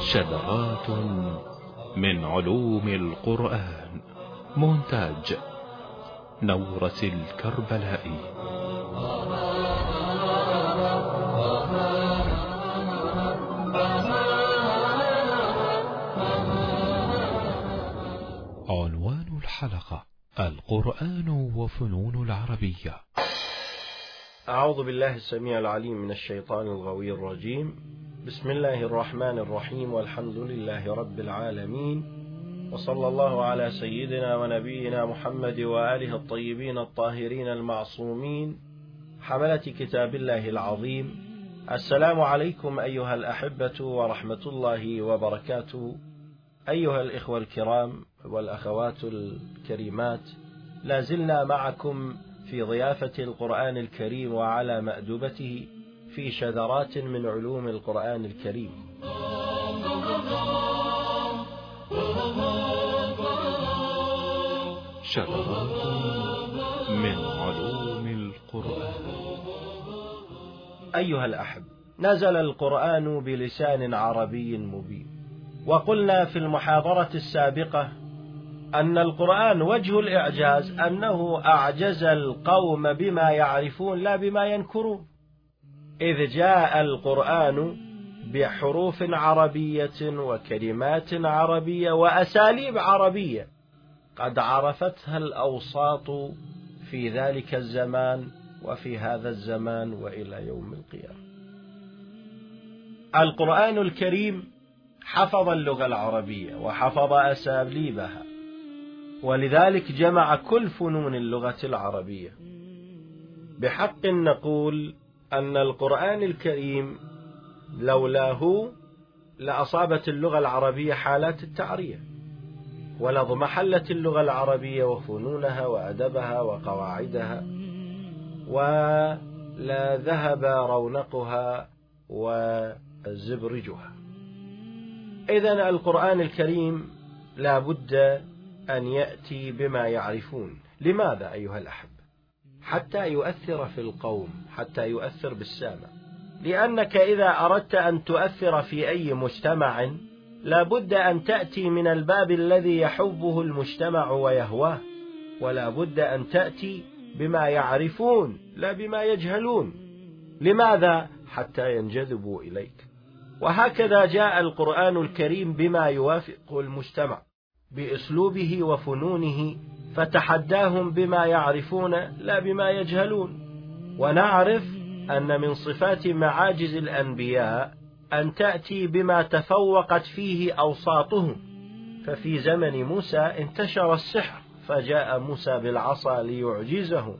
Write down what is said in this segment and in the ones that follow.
شذرات من علوم القرآن. مونتاج نورس الكربلائي. عنوان الحلقة القرآن وفنون العربية. أعوذ بالله السميع العليم من الشيطان الغوي الرجيم. بسم الله الرحمن الرحيم والحمد لله رب العالمين. وصلى الله على سيدنا ونبينا محمد وآله الطيبين الطاهرين المعصومين. حملة كتاب الله العظيم. السلام عليكم أيها الأحبة ورحمة الله وبركاته. أيها الإخوة الكرام والأخوات الكريمات لا زلنا معكم في ضيافة القرآن الكريم وعلى مأدبته في شذرات من علوم القرآن الكريم. شذرات من علوم القرآن. أيها الأحب نزل القرآن بلسان عربي مبين وقلنا في المحاضرة السابقة أن القرآن وجه الإعجاز أنه أعجز القوم بما يعرفون لا بما ينكرون. إذ جاء القرآن بحروف عربية وكلمات عربية وأساليب عربية. قد عرفتها الأوساط في ذلك الزمان وفي هذا الزمان وإلى يوم القيامة. القرآن الكريم حفظ اللغة العربية وحفظ أساليبها ولذلك جمع كل فنون اللغة العربية. بحق نقول أن القرآن الكريم لولاه لأصابت اللغة العربية حالات التعرية ولضمحلت اللغة العربية وفنونها وأدبها وقواعدها ولا ذهب رونقها وزبرجها. إذا القرآن الكريم لا بد أن يأتي بما يعرفون. لماذا أيها الأحب؟ حتى يؤثر في القوم حتى يؤثر بالسامع. لأنك إذا أردت أن تؤثر في أي مجتمع لا بد أن تأتي من الباب الذي يحبه المجتمع ويهواه ولا بد أن تأتي بما يعرفون لا بما يجهلون. لماذا؟ حتى ينجذبوا إليك. وهكذا جاء القرآن الكريم بما يوافق المجتمع. بأسلوبه وفنونه فتحداهم بما يعرفون لا بما يجهلون. ونعرف أن من صفات معاجز الأنبياء أن تأتي بما تفوقت فيه أوساطهم. ففي زمن موسى انتشر السحر فجاء موسى بالعصا ليعجزه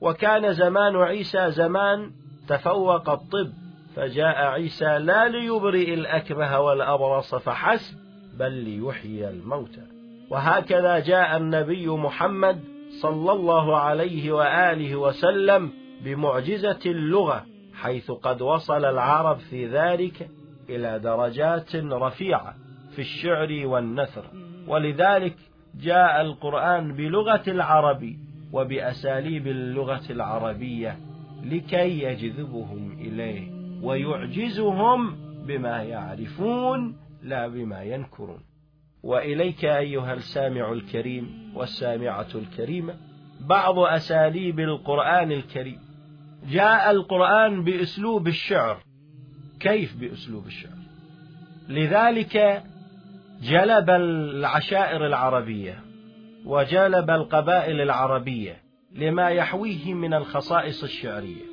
وكان زمان عيسى زمان تفوق الطب فجاء عيسى لا ليبرئ الأكمه والأبرص فحسب بل ليحيي الموتى. وهكذا جاء النبي محمد صلى الله عليه وآله وسلم بمعجزة اللغة حيث قد وصل العرب في ذلك إلى درجات رفيعة في الشعر والنثر. ولذلك جاء القرآن بلغة العرب وبأساليب اللغة العربية لكي يجذبهم إليه ويعجزهم بما يعرفون لا بما ينكرون. وإليك أيها السامع الكريم والسامعة الكريمة بعض أساليب القرآن الكريم. جاء القرآن بأسلوب الشعر. كيف بأسلوب الشعر؟ لذلك جلب العشائر العربية وجلب القبائل العربية لما يحويه من الخصائص الشعرية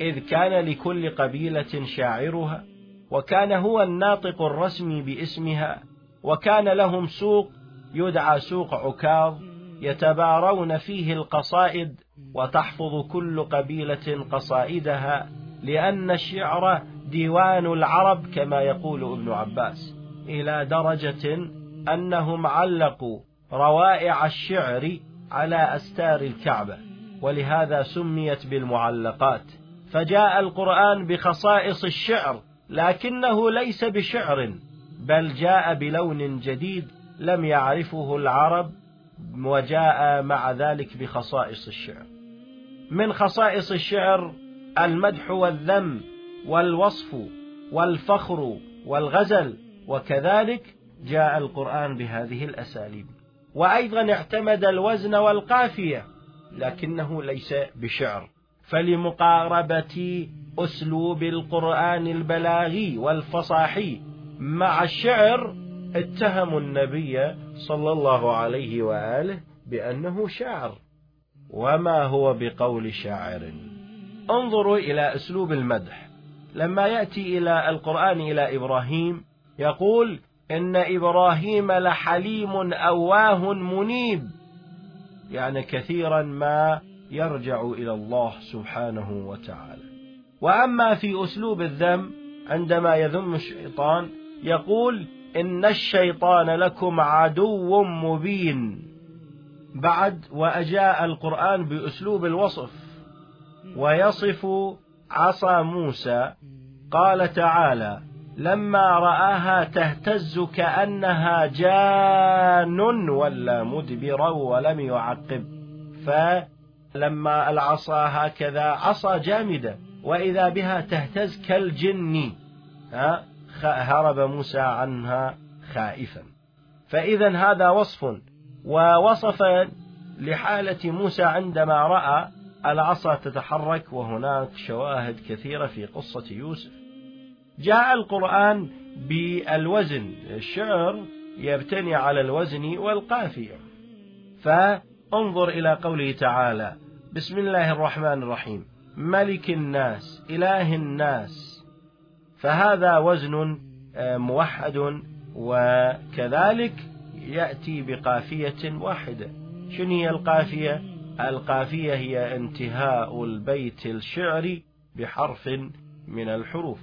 إذ كان لكل قبيلة شاعرها وكان هو الناطق الرسمي باسمها وكان لهم سوق يدعى سوق عكاظ يتبارون فيه القصائد وتحفظ كل قبيلة قصائدها لأن الشعر ديوان العرب كما يقول ابن عباس إلى درجة أنهم علقوا روائع الشعر على أستار الكعبة ولهذا سميت بالمعلقات. فجاء القرآن بخصائص الشعر لكنه ليس بشعر بل جاء بلون جديد لم يعرفه العرب وجاء مع ذلك بخصائص الشعر. من خصائص الشعر المدح والذم والوصف والفخر والغزل وكذلك جاء القرآن بهذه الأساليب. وأيضا اعتمد الوزن والقافية لكنه ليس بشعر. فلمقاربة أسلوب القرآن البلاغي والفصاحي مع الشعر اتهموا النبي صلى الله عليه وآله بأنه شاعر. وما هو بقول شاعر؟ انظروا إلى أسلوب المدح. لما يأتي إلى القرآن إلى إبراهيم يقول إن إبراهيم لحليم أواه منيب. يعني كثيرا ما يرجع إلى الله سبحانه وتعالى. وأما في أسلوب الذم عندما يذم الشيطان يقول إن الشيطان لكم عدو مبين. بعد وأجاء القرآن بأسلوب الوصف. ويصف عصا موسى قال تعالى لما رآها تهتز كأنها جان ولا مدبرا ولم يعقب. فلما العصا هكذا عصا جامدة. وإذا بها تهتز كالجن. هرب موسى عنها خائفا. فإذا هذا وصف ووصف لحالة موسى عندما رأى العصا تتحرك وهناك شواهد كثيرة في قصة يوسف. جاء القرآن بالوزن. الشعر يبتني على الوزن والقافية. فانظر إلى قوله تعالى بسم الله الرحمن الرحيم. ملك الناس إله الناس. فهذا وزن آه، موحد وكذلك يأتي بقافية واحدة. شنو هي القافية؟ القافية هي انتهاء البيت الشعري بحرف من الحروف.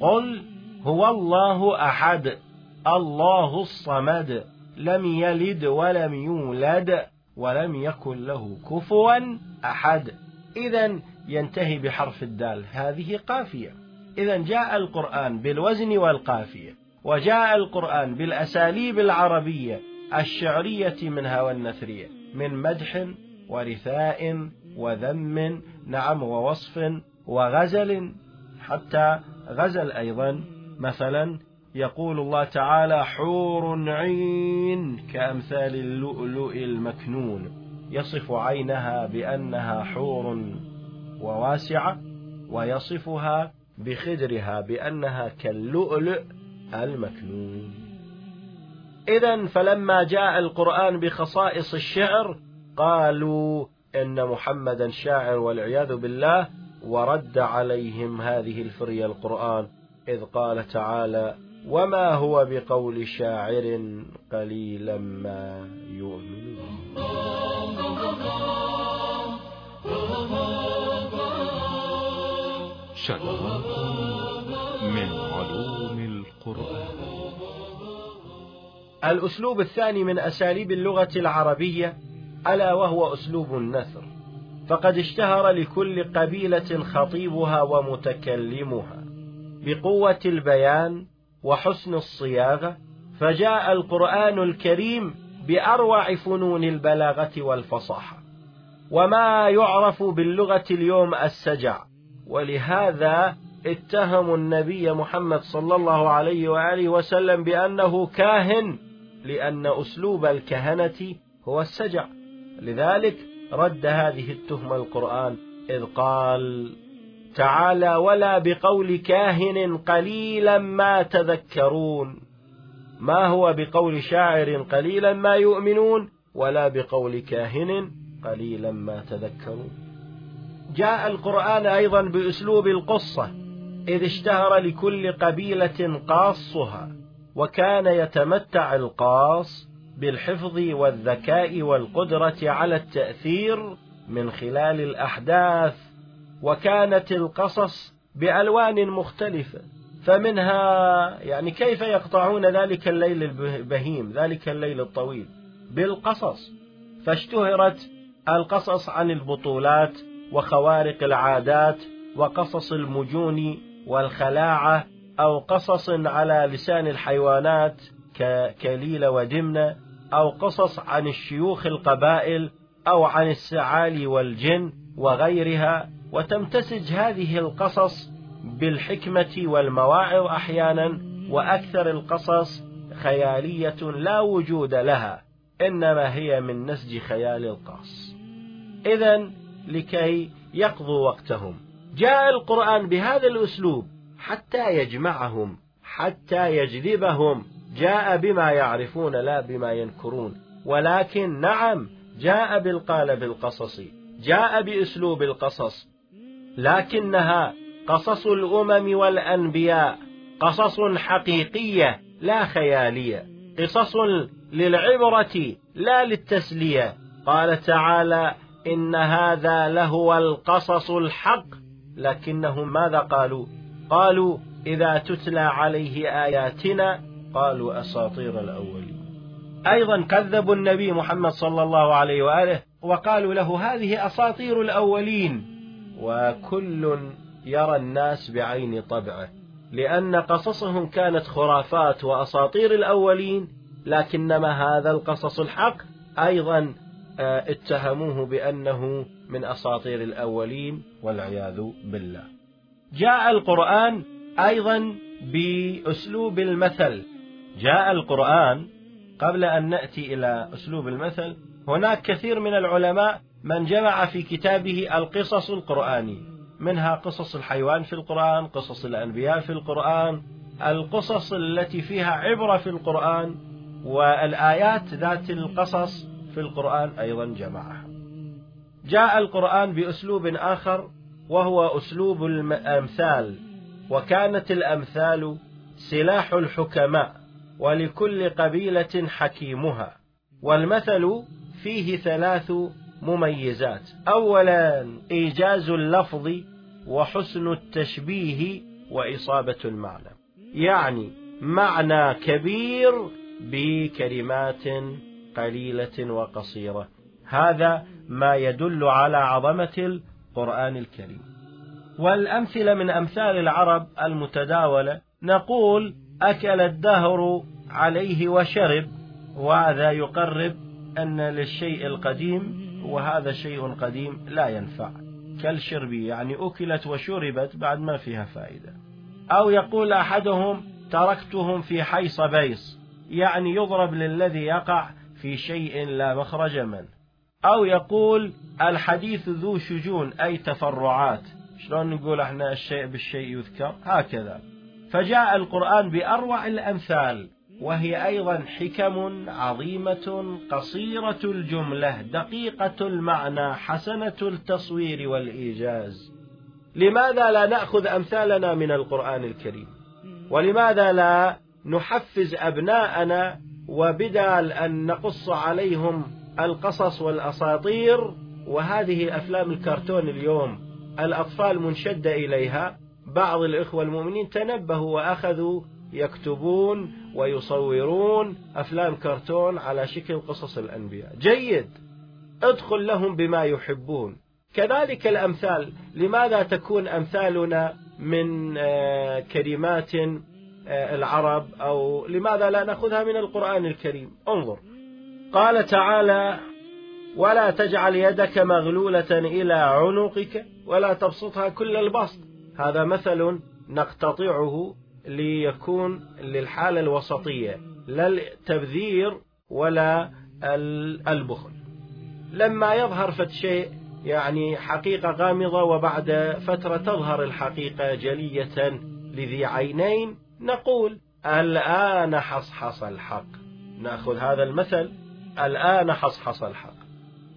قل هو الله أحد الله الصمد لم يلد ولم يولد ولم يكن له كفوا أحد. إذا ينتهي بحرف الدال. هذه قافية. إذا جاء القرآن بالوزن والقافية وجاء القرآن بالأساليب العربية الشعرية منها والنثرية من مدح ورثاء وذم نعم ووصف وغزل حتى غزل أيضا. مثلا يقول الله تعالى حور عين كأمثال اللؤلؤ المكنون. يصف عينها بأنها حور وواسعة ويصفها بخدرها بأنها كاللؤلؤ المكنون. إذا فلما جاء القرآن بخصائص الشعر قالوا إن محمدا شاعر والعياذ بالله ورد عليهم هذه الفرية القرآن إذ قال تعالى وما هو بقول شاعر قليلا ما يؤمنون شذرات من علوم القرآن. الأسلوب الثاني من أساليب اللغة العربية ألا وهو أسلوب النثر. فقد اشتهر لكل قبيلة خطيبها ومتكلمها بقوة البيان وحسن الصياغة فجاء القرآن الكريم بأروع فنون البلاغة والفصاحة وما يعرف باللغة اليوم السجع. ولهذا اتهموا النبي محمد صلى الله عليه وآله وسلم بأنه كاهن لأن أسلوب الكهنة هو السجع. لذلك رد هذه التهمة القرآن إذ قال تعالى ولا بقول كاهن قليلا ما تذكرون. ما هو بقول شاعر قليلا ما يؤمنون ولا بقول كاهن قليلا ما تذكرون. جاء القرآن أيضا بأسلوب القصة إذ اشتهر لكل قبيلة قاصها وكان يتمتع القاص بالحفظ والذكاء والقدرة على التأثير من خلال الأحداث وكانت القصص بألوان مختلفة. فمنها يعني كيف يقطعون ذلك الليل البهيم ذلك الليل الطويل؟ بالقصص. فاشتهرت القصص عن البطولات وخوارق العادات وقصص المجون والخلاعة أو قصص على لسان الحيوانات كليلة ودمنة أو قصص عن الشيوخ القبائل أو عن السعالي والجن وغيرها. وتمتزج هذه القصص بالحكمة والمواعظ أحيانا وأكثر القصص خيالية لا وجود لها إنما هي من نسج خيال القص إذا لكي يقضوا وقتهم. جاء القرآن بهذا الأسلوب حتى يجمعهم حتى يجذبهم. جاء بما يعرفون لا بما ينكرون. ولكن نعم جاء بالقالب القصصي جاء بأسلوب القصص. لكنها قصص الأمم والأنبياء قصص حقيقية لا خيالية قصص للعبرة لا للتسلية. قال تعالى إن هذا لهو القصص الحق. لكنهم ماذا قالوا؟ قالوا إذا تتلى عليه آياتنا قالوا أساطير الأولين. أيضا كذبوا النبي محمد صلى الله عليه وآله وقالوا له هذه أساطير الأولين. وكل يرى الناس بعين طبعه لأن قصصهم كانت خرافات وأساطير الأولين لكنما هذا القصص الحق أيضا آه، اتهموه بأنه من أساطير الأولين والعياذ بالله. جاء القرآن أيضا بأسلوب المثل. جاء القرآن قبل أن نأتي إلى أسلوب المثل هناك كثير من العلماء من جمع في كتابه القصص القرآنية. منها قصص الحيوان في القرآن قصص الأنبياء في القرآن القصص التي فيها عبرة في القرآن والآيات ذات القصص في القرآن أيضا جمعها. جاء القرآن بأسلوب آخر وهو أسلوب الأمثال وكانت الأمثال سلاح الحكماء ولكل قبيلة حكيمها والمثل فيه ثلاث مميزات. أولا إيجاز اللفظ وحسن التشبيه وإصابة المعنى. يعني معنى كبير بكلمات قليلة وقصيرة. هذا ما يدل على عظمة القرآن الكريم. والأمثلة من أمثال العرب المتداولة نقول أكل الدهر عليه وشرب وهذا يقرب أن للشيء القديم وهذا شيء قديم لا ينفع. كالشرب يعني أكلت وشربت بعد ما فيها فائدة. أو يقول أحدهم تركتهم في حيص بيص يعني يضرب للذي يقع في شيء لا مخرج منه. أو يقول الحديث ذو شجون أي تفرعات. شلون نقول إحنا الشيء بالشيء يذكر؟ هكذا. فجاء القرآن بأروع الأمثال. وهي أيضا حكم عظيمة قصيرة الجملة دقيقة المعنى حسنة التصوير والإيجاز. لماذا لا نأخذ أمثالنا من القرآن الكريم؟ ولماذا لا نحفز أبناءنا وبدال أن نقص عليهم القصص والأساطير؟ وهذه أفلام الكرتون اليوم الأطفال منشدة إليها. بعض الإخوة المؤمنين تنبهوا وأخذوا يكتبون ويصورون أفلام كرتون على شكل قصص الأنبياء. جيد. ادخل لهم بما يحبون. كذلك الأمثال. لماذا تكون أمثالنا من آه، كلمات آه، العرب أو لماذا لا نأخذها من القرآن الكريم؟ انظر. قال تعالى ولا تجعل يدك مغلولة إلى عنقك ولا تبسطها كل البسط. هذا مثل نقتطعه ليكون للحالة الوسطية لا التبذير ولا البخل. لما يظهر فد شيء يعني حقيقة غامضة وبعد فترة تظهر الحقيقة جلية لذي عينين نقول الآن حصحص الحق. نأخذ هذا المثل الآن حصحص الحق.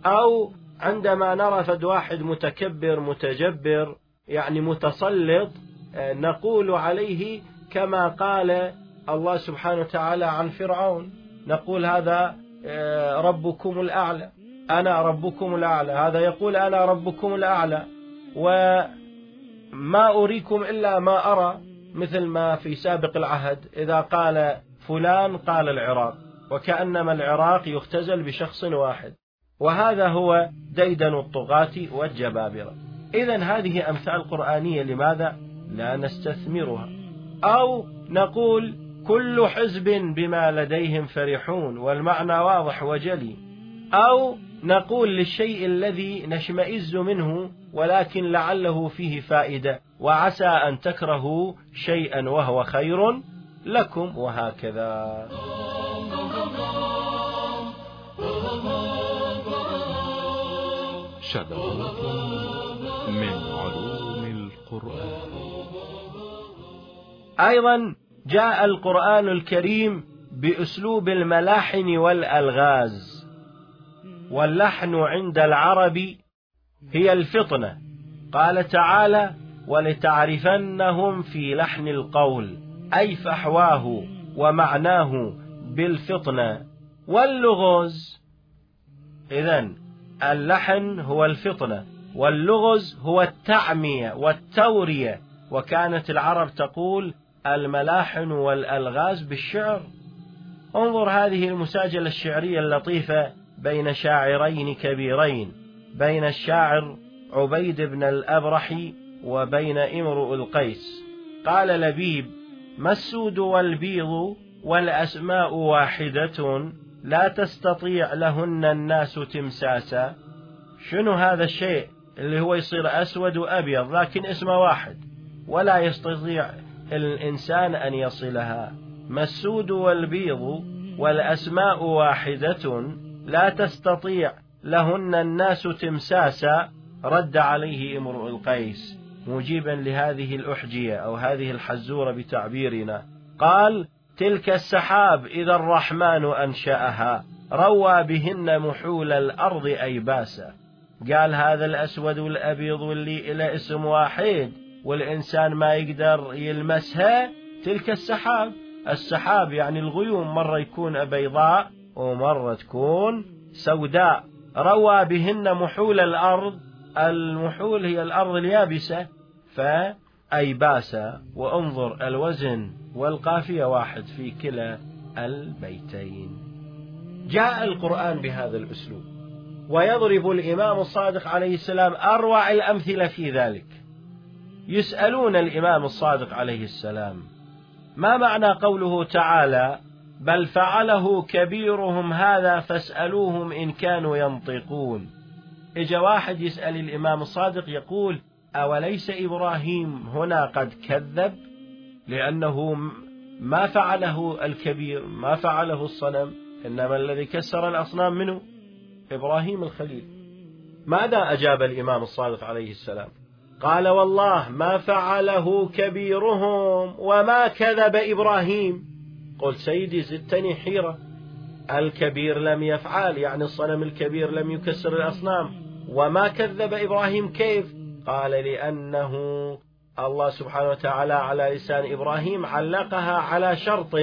أو عندما نرى فد واحد متكبر متجبر يعني متسلط نقول عليه كما قال الله سبحانه وتعالى عن فرعون نقول هذا آه، ربكم الأعلى. أنا ربكم الأعلى. هذا يقول أنا ربكم الأعلى. وما أريكم إلا ما أرى مثل ما في سابق العهد إذا قال فلان قال العراق وكأنما العراق يختزل بشخص واحد. وهذا هو ديدن الطغاة والجبابرة. إذا هذه أمثال قرآنية لماذا؟ لا نستثمرها. أو نقول كل حزب بما لديهم فرحون والمعنى واضح وجلي. أو نقول للشيء الذي نشمئز منه ولكن لعله فيه فائدة وعسى أن تكرهوا شيئا وهو خير لكم وهكذا. شذرات من علوم القرآن. أيضا جاء القرآن الكريم بأسلوب الملاحن والألغاز. واللحن عند العرب هي الفطنة. قال تعالى ولتعرفنهم في لحن القول أي فحواه ومعناه بالفطنة واللغز. إذا اللحن هو الفطنة واللغز هو التعمية والتورية. وكانت العرب تقول الملاحن والألغاز بالشعر. انظر هذه المساجلة الشعرية اللطيفة بين شاعرين كبيرين بين الشاعر عبيد بن الأبرحي وبين امرؤ القيس. قال لبيب ما السود والبيض والأسماء واحدة؟ لا تستطيع لهن الناس تمساسا. شنو هذا الشيء اللي هو يصير أسود وأبيض لكن اسمه واحد ولا يستطيع الإنسان أن يصلها. ما السود والبيض والأسماء واحدة لا تستطيع لهن الناس تمساسا رد عليه امرؤ القيس. مجيبا لهذه الأحجية أو هذه الحزورة بتعبيرنا. قال تلك السحاب إذا الرحمن أنشأها. روى بهن محول الأرض أيباسا. قال هذا الأسود والأبيض واللي إلى اسم واحد. والإنسان ما يقدر يلمسها تلك السحاب. السحاب يعني الغيوم مرة يكون بيضاء ومرة تكون سوداء. روى بهن محول الأرض. المحول هي الأرض اليابسة. فأيباسا وانظر الوزن والقافية واحد في كلا البيتين. جاء القرآن بهذا الأسلوب. ويضرب الإمام الصادق عليه السلام أروع الأمثلة في ذلك. يسألون الإمام الصادق عليه السلام ما معنى قوله تعالى بل فعله كبيرهم هذا فاسألوهم إن كانوا ينطقون إجا واحد يسأل الإمام الصادق يقول أوليس إبراهيم هنا قد كذب؟ لأنه ما فعله الكبير ما فعله الصنم إنما الذي كسر الأصنام منه إبراهيم الخليل. ماذا أجاب الإمام الصادق عليه السلام؟ قال والله ما فعله كبيرهم وما كذب إبراهيم. قلت سيدي زدتني حيرة. الكبير لم يفعل يعني الصنم الكبير لم يكسر الأصنام. وما كذب إبراهيم كيف؟ قال لأنه الله سبحانه وتعالى على لسان إبراهيم علقها على شرط.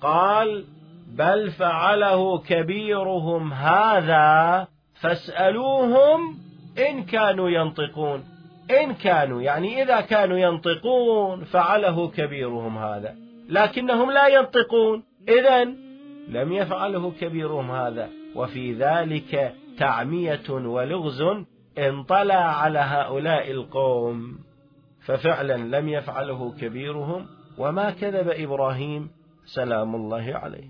قال بل فعله كبيرهم هذا فاسألوهم إن كانوا ينطقون. إن كانوا يعني إذا كانوا ينطقون فعله كبيرهم هذا. لكنهم لا ينطقون. إذا لم يفعله كبيرهم هذا. وفي ذلك تعمية ولغز انطلع على هؤلاء القوم. ففعلا لم يفعله كبيرهم. وما كذب إبراهيم سلام الله عليه.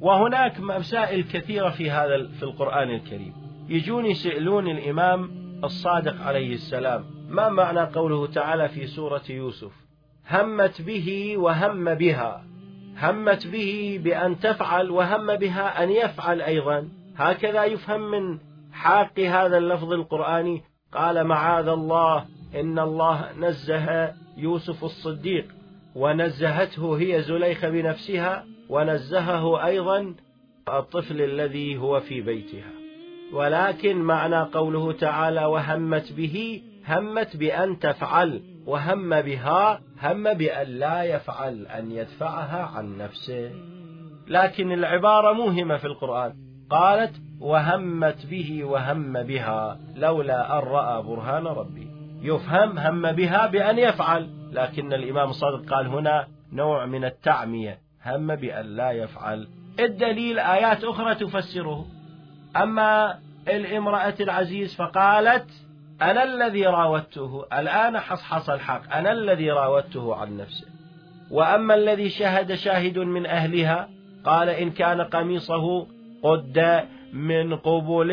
وهناك مسائل كثيرة في هذا في القرآن الكريم. يجون يسألون الإمام الصادق عليه السلام. ما معنى قوله تعالى في سورة يوسف؟ همت به وهم بها. همت به بأن تفعل وهم بها أن يفعل أيضا. هكذا يفهم من حاق هذا اللفظ القرآني. قال معاذ الله إن الله نزه يوسف الصديق ونزهته هي زليخة بنفسها ونزهه أيضا الطفل الذي هو في بيتها. ولكن معنى قوله تعالى وهمت به همت بأن تفعل وهم بها هم بأن لا يفعل أن يدفعها عن نفسه. لكن العبارة موهمة في القرآن. قالت وهمت به وهم بها لولا أن رأى برهان ربي. يفهم هم بها بأن يفعل لكن الإمام الصادق قال هنا نوع من التعمية هم بأن لا يفعل. الدليل آيات أخرى تفسره. أما الامرأة العزيز فقالت أنا الذي راودته الآن حصحص الحق أنا الذي راودته عن نفسه. وأما الذي شهد شاهد من أهلها قال إن كان قميصه قد من قبل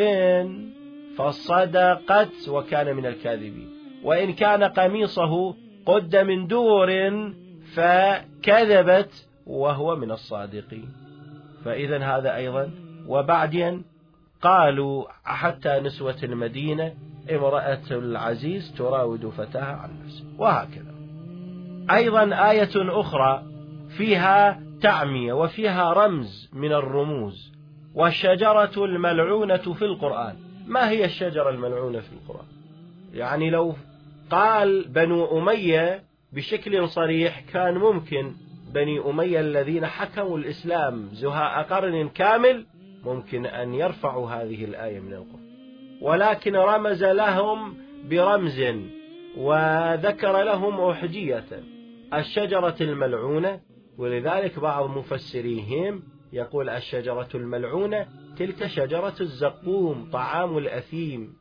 فصدقت وكان من الكاذبين. وإن كان قميصه قد من دور فكذبت وهو من الصادقين. فإذا هذا أيضا. وبعدين قالوا حتى نسوة المدينة امرأة العزيز تراود فتاها عن نفسه. وهكذا. أيضا آية أخرى فيها تعمية وفيها رمز من الرموز. والشجرة الملعونة في القرآن. ما هي الشجرة الملعونة في القرآن؟ يعني لو قال بنو أمية بشكل صريح كان ممكن بني أمية الذين حكموا الإسلام زهاء قرن كامل ممكن أن يرفعوا هذه الآية من القرآن. ولكن رمز لهم برمز وذكر لهم أحجية الشجرة الملعونة ولذلك بعض مفسريهم يقول الشجرة الملعونة تلك شجرة الزقوم طعام الأثيم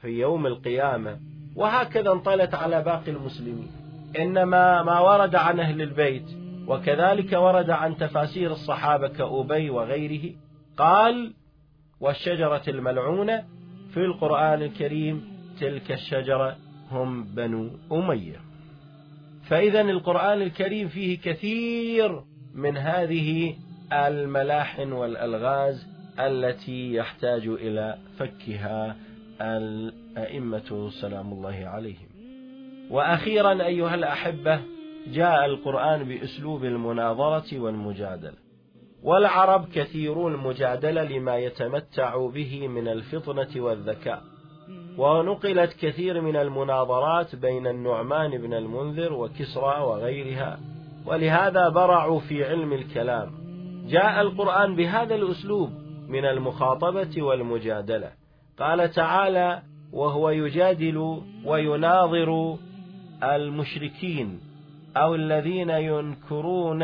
في يوم القيامة. وهكذا انطلت على باقي المسلمين. إنما ما ورد عن أهل البيت وكذلك ورد عن تفاسير الصحابة كأبي وغيره قال والشجرة الملعونة في القرآن الكريم تلك الشجرة هم بنو أمية. فإذا القرآن الكريم فيه كثير من هذه الملاحن والألغاز التي يحتاج إلى فكها الأئمة سلام الله عليهم. وأخيرا أيها الأحبة جاء القرآن بأسلوب المناظرة والمجادلة. والعرب كثيرو المجادلة لما يتمتع به من الفطنة والذكاء. ونقلت كثير من المناظرات بين النعمان بن المنذر وكسرى وغيرها. ولهذا برعوا في علم الكلام. جاء القرآن بهذا الأسلوب من المخاطبة والمجادلة. قال تعالى وهو يجادل ويناظر المشركين أو الذين ينكرون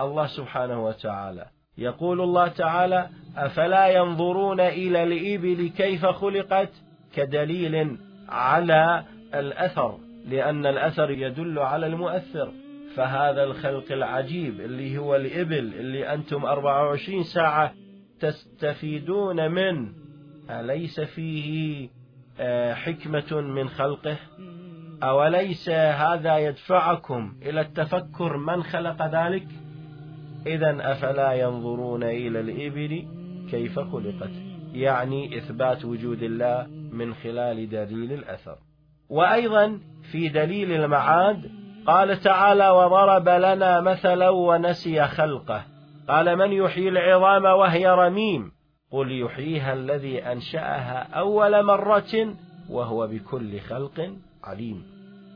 الله سبحانه وتعالى. يقول الله تعالى أفلا ينظرون إلى الإبل كيف خلقت؟ كدليل على الأثر لأن الأثر يدل على المؤثر. فهذا الخلق العجيب اللي هو الإبل اللي أنتم 24 ساعة تستفيدون من أليس فيه آه، حكمة من خلقه؟ أوليس هذا يدفعكم إلى التفكر من خلق ذلك؟ إذا أفلا ينظرون إلى الإبل كيف خلقت؟ يعني إثبات وجود الله من خلال دليل الأثر. وأيضا في دليل المعاد قال تعالى وضرب لنا مثلا ونسي خلقه قال من يحيي العظام وهي رميم قل يحييها الذي أنشأها أول مرة وهو بكل خلق عليم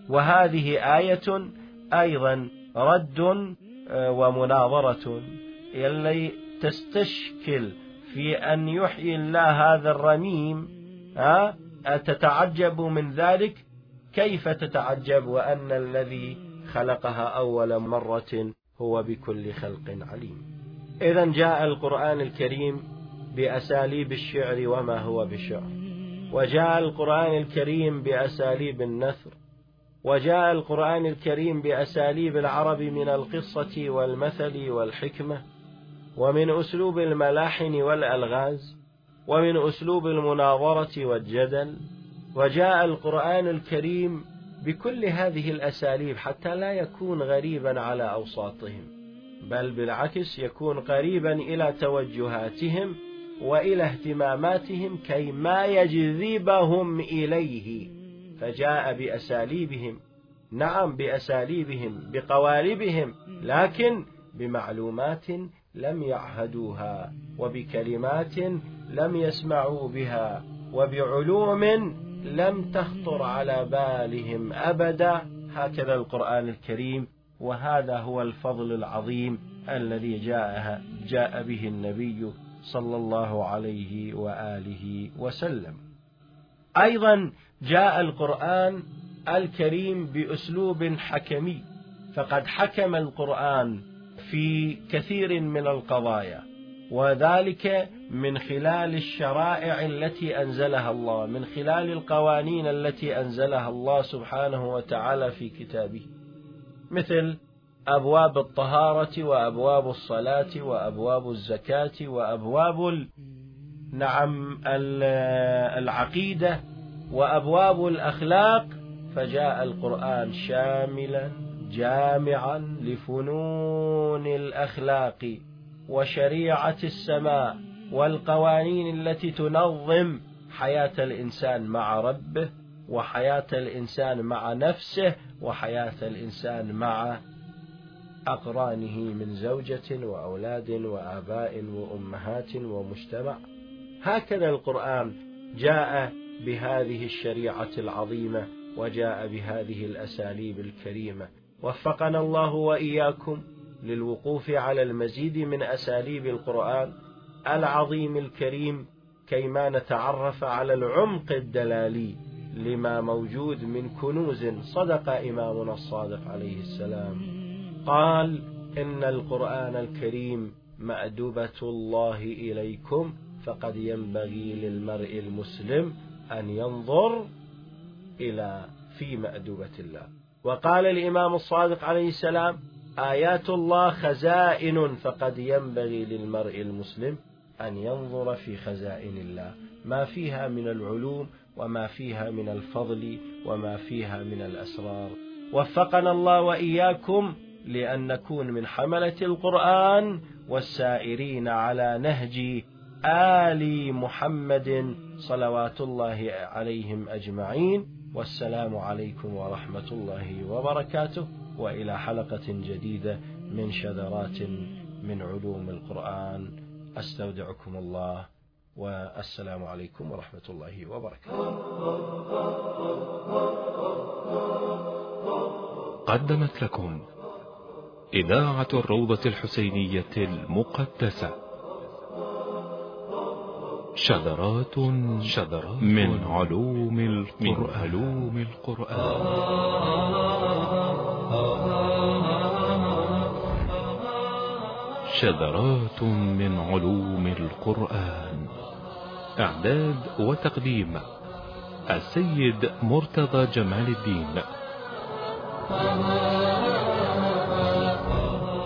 وهذه آية أيضا رد ومناظرة. يلي تستشكل في أن يحيي الله هذا الرميم أتتعجب من ذلك؟ كيف تتعجب وأن الذي خلقها أول مرة هو بكل خلق عليم؟ إذا جاء القرآن الكريم بأساليب الشعر وما هو بشعر. وجاء القرآن الكريم بأساليب النثر. وجاء القرآن الكريم بأساليب العرب من القصة والمثل والحكمة ومن أسلوب الملاحن والألغاز ومن أسلوب المناظرة والجدل وجاء القرآن الكريم بكل هذه الأساليب حتى لا يكون غريبا على أوساطهم بل بالعكس يكون قريبا إلى توجهاتهم وإلى اهتماماتهم كي ما يجذبهم إليه. فجاء بأساليبهم نعم بأساليبهم بقوالبهم لكن بمعلومات لم يعهدوها وبكلمات لم يسمعوا بها وبعلوم لم تخطر على بالهم أبدا. هكذا القرآن الكريم وهذا هو الفضل العظيم الذي جاء جاء به النبي صلى الله عليه وآله وسلم. أيضا جاء القرآن الكريم بأسلوب حكمي فقد حكم القرآن في كثير من القضايا وذلك من خلال الشرائع التي أنزلها الله من خلال القوانين التي أنزلها الله سبحانه وتعالى في كتابه مثل أبواب الطهارة وأبواب الصلاة وأبواب الزكاة وأبواب نعم العقيدة وأبواب الأخلاق فجاء القرآن شاملا جامعا لفنون الأخلاق وشريعة السماء والقوانين التي تنظم حياة الإنسان مع ربه وحياة الإنسان مع نفسه وحياة الإنسان مع أقرانه من زوجة وأولاد وآباء وأمهات ومجتمع. هكذا القرآن جاء بهذه الشريعة العظيمة وجاء بهذه الأساليب الكريمة. وفقنا الله وإياكم للوقوف على المزيد من أساليب القرآن العظيم الكريم كيما نتعرف على العمق الدلالي لما موجود من كنوز صدق إمامنا الصادق عليه السلام. قال إن القرآن الكريم مأدبة الله إليكم فقد ينبغي للمرء المسلم أن ينظر إلى في مأدبة الله. وقال الإمام الصادق عليه السلام آيات الله خزائن فقد ينبغي للمرء المسلم أن ينظر في خزائن الله. ما فيها من العلوم وما فيها من الفضل وما فيها من الأسرار. وفقنا الله وإياكم لأن نكون من حملة القرآن والسائرين على نهج آل محمد صلوات الله عليهم أجمعين والسلام عليكم ورحمة الله وبركاته وإلى حلقة جديدة من شذرات من علوم القرآن أستودعكم الله والسلام عليكم ورحمة الله وبركاته. قدمت لكم إذاعة الروضة الحسينية المقدسة شذرات شذرات من علوم القرآن, من علوم القرآن. شذرات من علوم القرآن. إعداد وتقديم السيد مرتضى جمال الدين.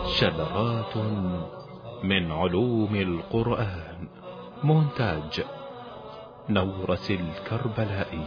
شذرات من علوم القرآن. مونتاج. نورس الكربلائي.